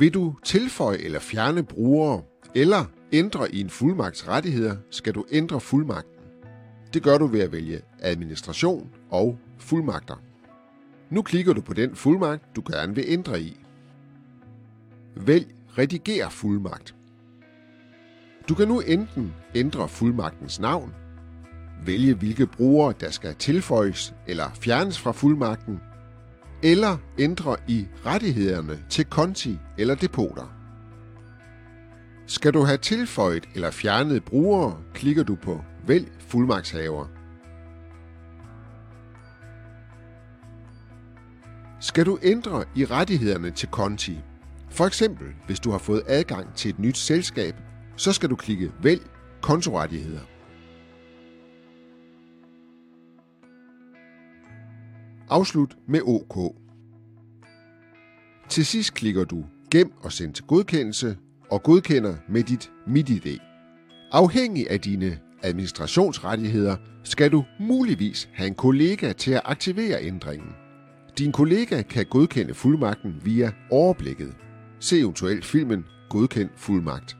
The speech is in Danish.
Vil du tilføje eller fjerne brugere, eller ændre i en fuldmagts rettigheder, skal du ændre fuldmagten. Det gør du ved at vælge administration og fuldmagter. Nu klikker du på den fuldmagt, du gerne vil ændre i. Vælg Rediger fuldmagt. Du kan nu enten ændre fuldmagtens navn, vælge hvilke brugere, der skal tilføjes eller fjernes fra fuldmagten, eller ændre i rettighederne til konti eller depoter. Skal du have tilføjet eller fjernet brugere, klikker du på Vælg fuldmagtshaver. Skal du ændre i rettighederne til konti, for eksempel hvis du har fået adgang til et nyt selskab, så skal du klikke Vælg kontorettigheder. Afslut med OK. Til sidst klikker du Gem og send til godkendelse og godkender med dit MitID. Afhængig af dine administrationsrettigheder skal du muligvis have en kollega til at aktivere ændringen. Din kollega kan godkende fuldmagten via overblikket. Se eventuelt filmen Godkend fuldmagt.